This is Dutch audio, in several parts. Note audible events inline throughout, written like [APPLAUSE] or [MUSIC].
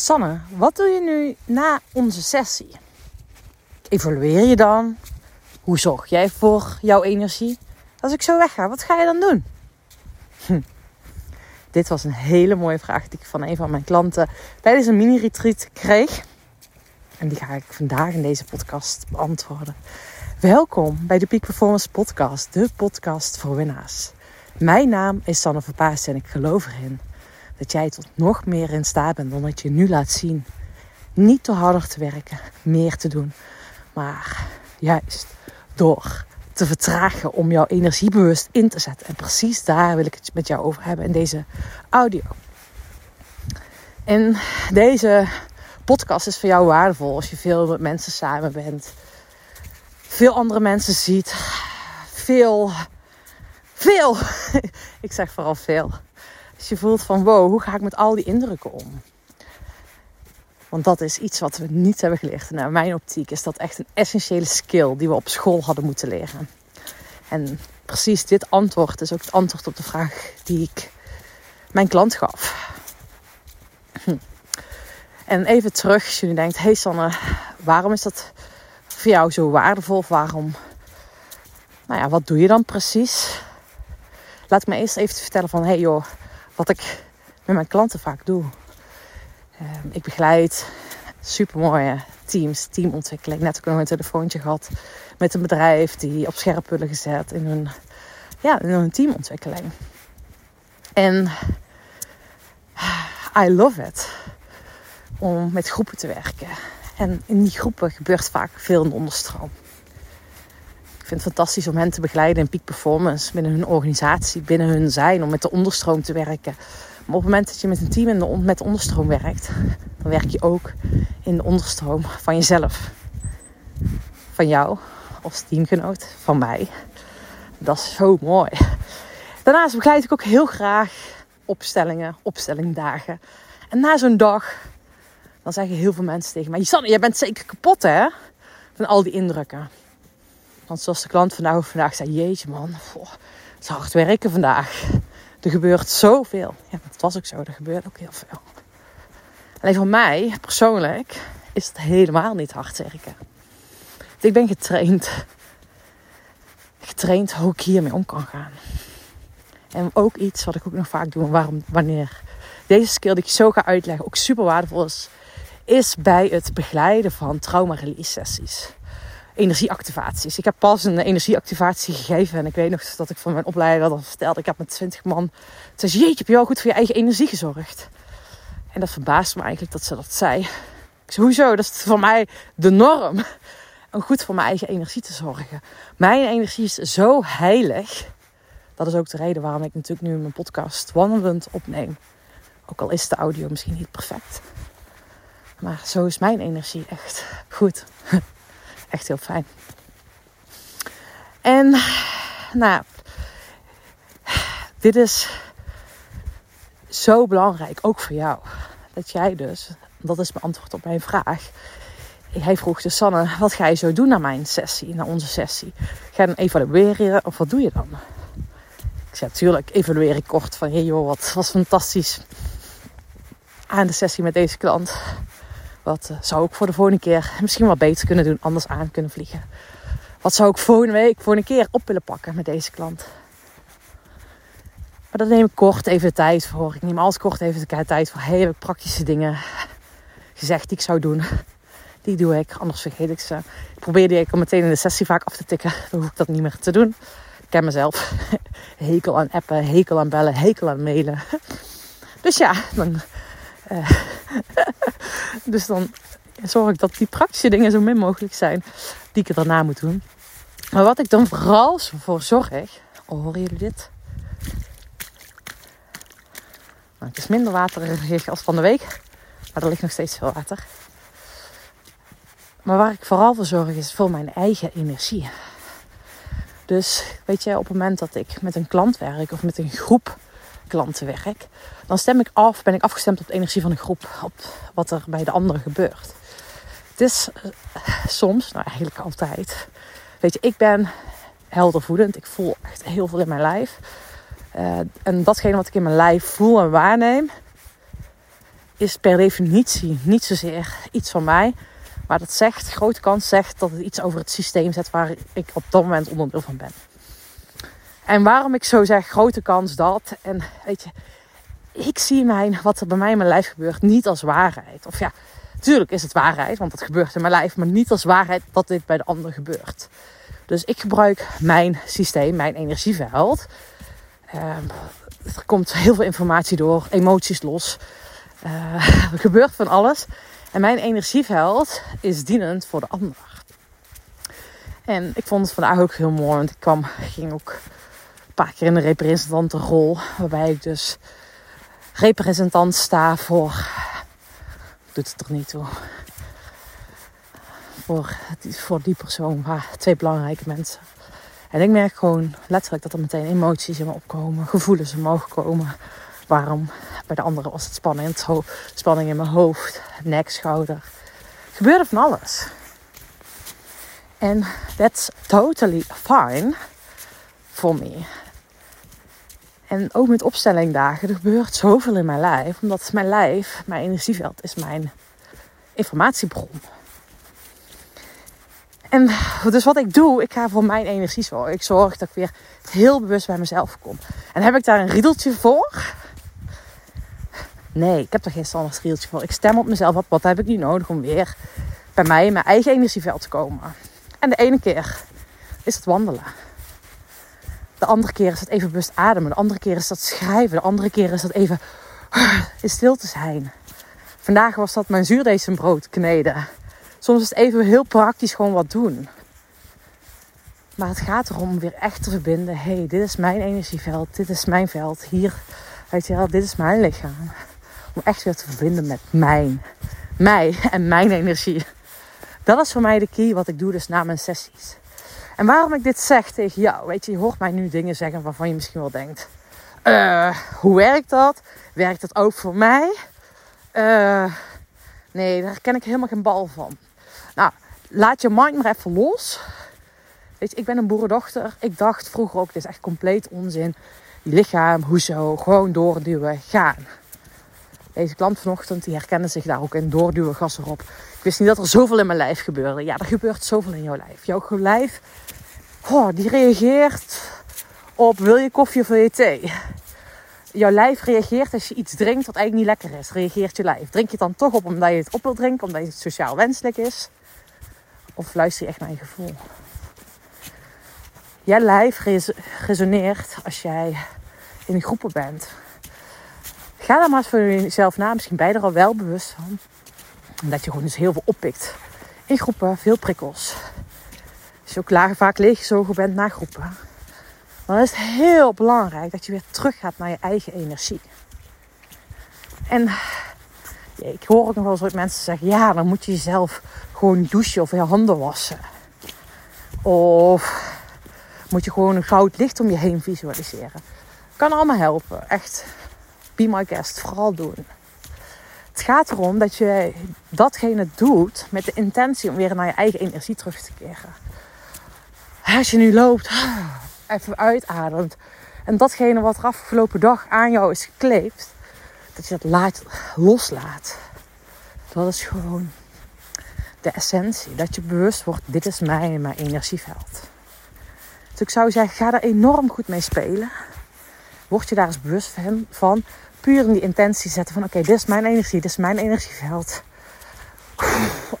Sanne, wat doe je nu na onze sessie? Evalueer je dan? Hoe zorg jij voor jouw energie? Als ik zo wegga, wat ga je dan doen? Hm. Dit was een hele mooie vraag die ik van een van mijn klanten tijdens een mini-retreat kreeg. En die ga ik vandaag in deze podcast beantwoorden. Welkom bij de Peak Performance Podcast, de podcast voor winnaars. Mijn naam is Sanne Verpaas en ik geloof erin dat jij tot nog meer in staat bent dan dat je nu laat zien. Niet door harder te werken, meer te doen, maar juist door te vertragen om jouw energie bewust in te zetten. En precies daar wil ik het met jou over hebben in deze audio. En deze podcast is voor jou waardevol als je veel met mensen samen bent, veel andere mensen ziet, veel, veel, [LAUGHS] ik zeg vooral veel dus je voelt van wow, hoe ga ik met al die indrukken om? Want dat is iets wat we niet hebben geleerd. In mijn optiek is dat echt een essentiële skill die we op school hadden moeten leren. En precies dit antwoord is ook het antwoord op de vraag die ik mijn klant gaf. Hm. En even terug, als nu denkt, hey Sanne, waarom is dat voor jou zo waardevol? Waarom, nou ja, wat doe je dan precies? Laat me eerst even vertellen van, hey joh, wat ik met mijn klanten vaak doe. Ehm, ik begeleid supermooie teams, teamontwikkeling. Net ook nog een telefoontje gehad met een bedrijf die op scherp willen gezet in hun, ja, in hun teamontwikkeling. En I love it om met groepen te werken. En in die groepen gebeurt vaak veel onderstroom. Ik vind het fantastisch om hen te begeleiden in peak performance binnen hun organisatie, binnen hun zijn, om met de onderstroom te werken. Maar op het moment dat je met een team in de, met de onderstroom werkt, dan werk je ook in de onderstroom van jezelf. Van jou als teamgenoot, van mij. Dat is zo mooi. Daarnaast begeleid ik ook heel graag opstellingen, opstellingdagen. En na zo'n dag, dan zeggen heel veel mensen tegen mij: jij bent zeker kapot hè? Van al die indrukken. Want zoals de klant vandaag, vandaag zei, jeetje man, het is hard werken vandaag. Er gebeurt zoveel. Ja, dat was ook zo. Er gebeurt ook heel veel. Alleen voor mij, persoonlijk, is het helemaal niet hard werken. ik ben getraind. Getraind hoe ik hiermee om kan gaan. En ook iets wat ik ook nog vaak doe, waarom, wanneer deze skill die ik zo ga uitleggen ook super waardevol is, is bij het begeleiden van trauma-release sessies energieactivaties. Ik heb pas een energieactivatie gegeven. En ik weet nog dat ik van mijn opleider dat vertelde. Ik heb met 20 man. Toen zei jeetje, heb je wel goed voor je eigen energie gezorgd? En dat verbaast me eigenlijk dat ze dat zei. Ik zei, hoezo? Dat is voor mij de norm. Om goed voor mijn eigen energie te zorgen. Mijn energie is zo heilig. Dat is ook de reden waarom ik natuurlijk nu mijn podcast wandelend opneem. Ook al is de audio misschien niet perfect. Maar zo is mijn energie echt goed. [LAUGHS] Echt heel fijn. En nou, dit is zo belangrijk, ook voor jou. Dat jij dus, dat is mijn antwoord op mijn vraag. Hij vroeg dus Sanne, wat ga je zo doen na mijn sessie, na onze sessie? Ga je dan evalueren of wat doe je dan? Ik zei natuurlijk, evalueer ik kort van, hey joh, wat was fantastisch aan de sessie met deze klant. Wat eh, zou ik voor de volgende keer misschien wat beter kunnen doen, anders aan kunnen vliegen? Wat zou ik volgende week voor een keer op willen pakken met deze klant? Maar daar neem ik kort even de tijd voor. Ik neem alles kort even de tijd voor. Hey, ik praktische dingen gezegd die ik zou doen. Die doe ik, anders vergeet ik ze. Ik probeer die al meteen in de sessie vaak af te tikken. Dan hoef ik dat niet meer te doen. Ik ken mezelf. [LAUGHS] Hekel aan appen, hekel aan bellen, hekel aan mailen. [LAUGHS] Dus ja, dan uh, [LAUGHS] dus dan zorg ik dat die praktische dingen zo min mogelijk zijn die ik daarna moet doen. Maar wat ik dan vooral voor zorg, oh, horen jullie dit? Nou, het is minder waterig als van de week, maar er ligt nog steeds veel water. Maar waar ik vooral voor zorg is voor mijn eigen energie. Dus weet je, op het moment dat ik met een klant werk of met een groep klanten werk, dan stem ik af, ben ik afgestemd op de energie van de groep, op wat er bij de anderen gebeurt. Het is uh, soms, nou eigenlijk altijd, weet je, ik ben heldervoedend. Ik voel echt heel veel in mijn lijf. Uh, en datgene wat ik in mijn lijf voel en waarneem, is per definitie niet zozeer iets van mij. Maar dat zegt, grote kans zegt dat het iets over het systeem zet waar ik op dat moment onderdeel van ben. En waarom ik zo zeg, grote kans dat. En weet je, ik zie mijn, wat er bij mij in mijn lijf gebeurt niet als waarheid. Of ja, natuurlijk is het waarheid, want dat gebeurt in mijn lijf. Maar niet als waarheid dat dit bij de ander gebeurt. Dus ik gebruik mijn systeem, mijn energieveld. Uh, er komt heel veel informatie door, emoties los. Uh, [LAUGHS] er gebeurt van alles. En mijn energieveld is dienend voor de ander. En ik vond het vandaag ook heel mooi, want ik kwam, ging ook paar keer in de representantenrol, waarbij ik dus representant sta voor. Doet het er niet toe. Voor, voor die persoon, twee belangrijke mensen. En ik merk gewoon letterlijk dat er meteen emoties in me opkomen, gevoelens omhoog komen. Waarom? Bij de andere was het spannend. Spanning in mijn hoofd, nek, schouder. Gebeurde van alles. En that's totally fine for me. En ook met opstellingdagen, er gebeurt zoveel in mijn lijf. Omdat mijn lijf, mijn energieveld, is mijn informatiebron. En dus wat ik doe, ik ga voor mijn energie zorgen. Ik zorg dat ik weer heel bewust bij mezelf kom. En heb ik daar een riedeltje voor? Nee, ik heb er geen standaard riedeltje voor. Ik stem op mezelf op. Wat heb ik nu nodig om weer bij mij in mijn eigen energieveld te komen? En de ene keer is het wandelen. De andere keer is het even bewust ademen. De andere keer is dat schrijven. De andere keer is dat even in stil te zijn. Vandaag was dat mijn zuurdesembrood kneden. Soms is het even heel praktisch gewoon wat doen. Maar het gaat erom weer echt te verbinden. Hé, hey, dit is mijn energieveld. Dit is mijn veld. Hier, weet je wel, dit is mijn lichaam. Om echt weer te verbinden met mijn. Mij en mijn energie. Dat is voor mij de key wat ik doe dus na mijn sessies. En waarom ik dit zeg tegen jou, weet je, je hoort mij nu dingen zeggen waarvan je misschien wel denkt: uh, hoe werkt dat? Werkt dat ook voor mij? Uh, nee, daar ken ik helemaal geen bal van. Nou, laat je mind maar even los. Weet je, ik ben een boerendochter. Ik dacht vroeger ook, dit is echt compleet onzin. Je lichaam, hoezo, gewoon doorduwen, gaan. Deze klant vanochtend, die herkende zich daar ook in. Doorduwen, gas erop. Ik wist niet dat er zoveel in mijn lijf gebeurde. Ja, er gebeurt zoveel in jouw lijf. Jouw lijf, die reageert op wil je koffie of wil je thee? Jouw lijf reageert als je iets drinkt wat eigenlijk niet lekker is. Reageert je lijf. Drink je het dan toch op omdat je het op wilt drinken, omdat het sociaal wenselijk is? Of luister je echt naar je gevoel? Jouw lijf resoneert als jij in groepen bent. Ga dan maar eens voor jezelf na. Misschien ben je er al wel bewust van. Dat je gewoon dus heel veel oppikt. In groepen, veel prikkels. Als je ook laag, vaak leeggezogen bent naar groepen. Dan is het heel belangrijk dat je weer terug gaat naar je eigen energie. En ik hoor ook nog wel eens mensen zeggen: ja, dan moet je jezelf gewoon douchen of je handen wassen. Of moet je gewoon een goud licht om je heen visualiseren. Kan allemaal helpen. Echt, be my guest. Vooral doen. Het gaat erom dat je datgene doet met de intentie om weer naar je eigen energie terug te keren. Als je nu loopt, [SIGHS] even uitademt. En datgene wat er afgelopen dag aan jou is gekleefd, dat je dat laat, loslaat. Dat is gewoon de essentie. Dat je bewust wordt, dit is mijn, energieveld. Dus ik zou zeggen, ga daar enorm goed mee spelen. Word je daar eens bewust van. Puur in die intentie zetten van, oké, dit is mijn energie, dit is mijn energieveld.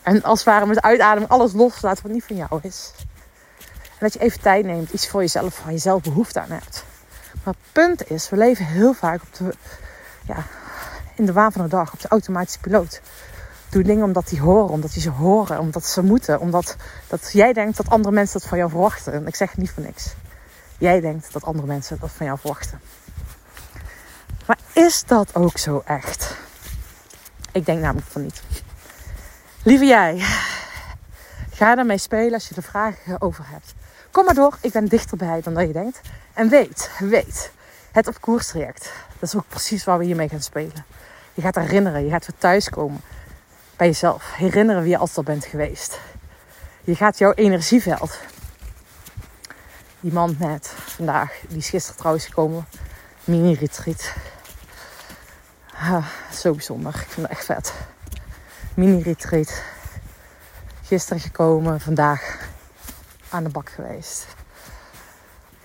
En als het ware met uitademing alles loslaat wat niet van jou is. En dat je even tijd neemt, iets voor jezelf, van jezelf behoefte aan hebt. Maar het punt is, we leven heel vaak op de, ja, in de waan van de dag, op de automatische piloot. Doe dingen omdat die horen, omdat die ze horen, omdat ze moeten. Omdat dat jij denkt dat andere mensen dat van jou verwachten. En ik zeg niet voor niks. Jij denkt dat andere mensen dat van jou verwachten. Maar is dat ook zo echt? Ik denk namelijk van niet. Lieve jij, ga daarmee spelen als je er vragen over hebt. Kom maar door, ik ben dichterbij dan dat je denkt. En weet, weet, het op koers traject. Dat is ook precies waar we hiermee gaan spelen. Je gaat herinneren, je gaat weer thuiskomen bij jezelf. Herinneren wie je altijd al bent geweest. Je gaat jouw energieveld. Die man net vandaag, die is gisteren trouwens gekomen. Mini-retreat. Ah, zo bijzonder. Ik vind het echt vet. Mini-retreat. Gisteren gekomen, vandaag aan de bak geweest.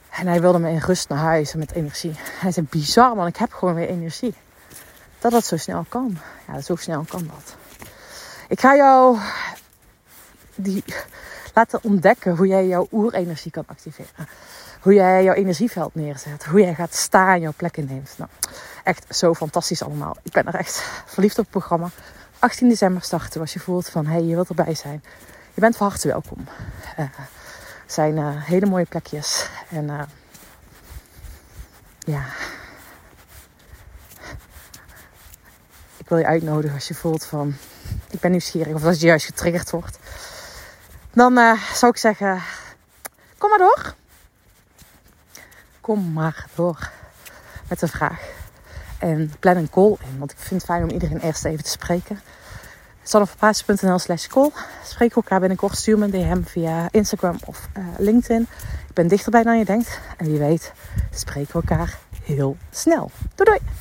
En hij wilde me in rust naar huis met energie. Hij zei, bizar man, ik heb gewoon weer energie. Dat dat zo snel kan. Ja, zo snel kan dat. Ik ga jou die, laten ontdekken hoe jij jouw oerenergie kan activeren. Hoe jij jouw energieveld neerzet. Hoe jij gaat staan, jouw plek inneemt. Nou, echt zo fantastisch allemaal. Ik ben er echt verliefd op het programma. 18 december starten als je voelt van, hey, je wilt erbij zijn. Je bent van harte welkom. Uh, zijn uh, hele mooie plekjes. En uh, ja. Ik wil je uitnodigen als je voelt van ik ben nieuwsgierig of als je juist getriggerd wordt. Dan zou ik zeggen, kom maar door. Kom maar door met een vraag. En plan een call in, want ik vind het fijn om iedereen eerst even te spreken. Sanneverpraatjes.nl slash call. Spreek elkaar binnenkort. Stuur me een DM via Instagram of uh, LinkedIn. Ik ben dichterbij dan je denkt. En wie weet spreken we elkaar heel snel. Doei doei!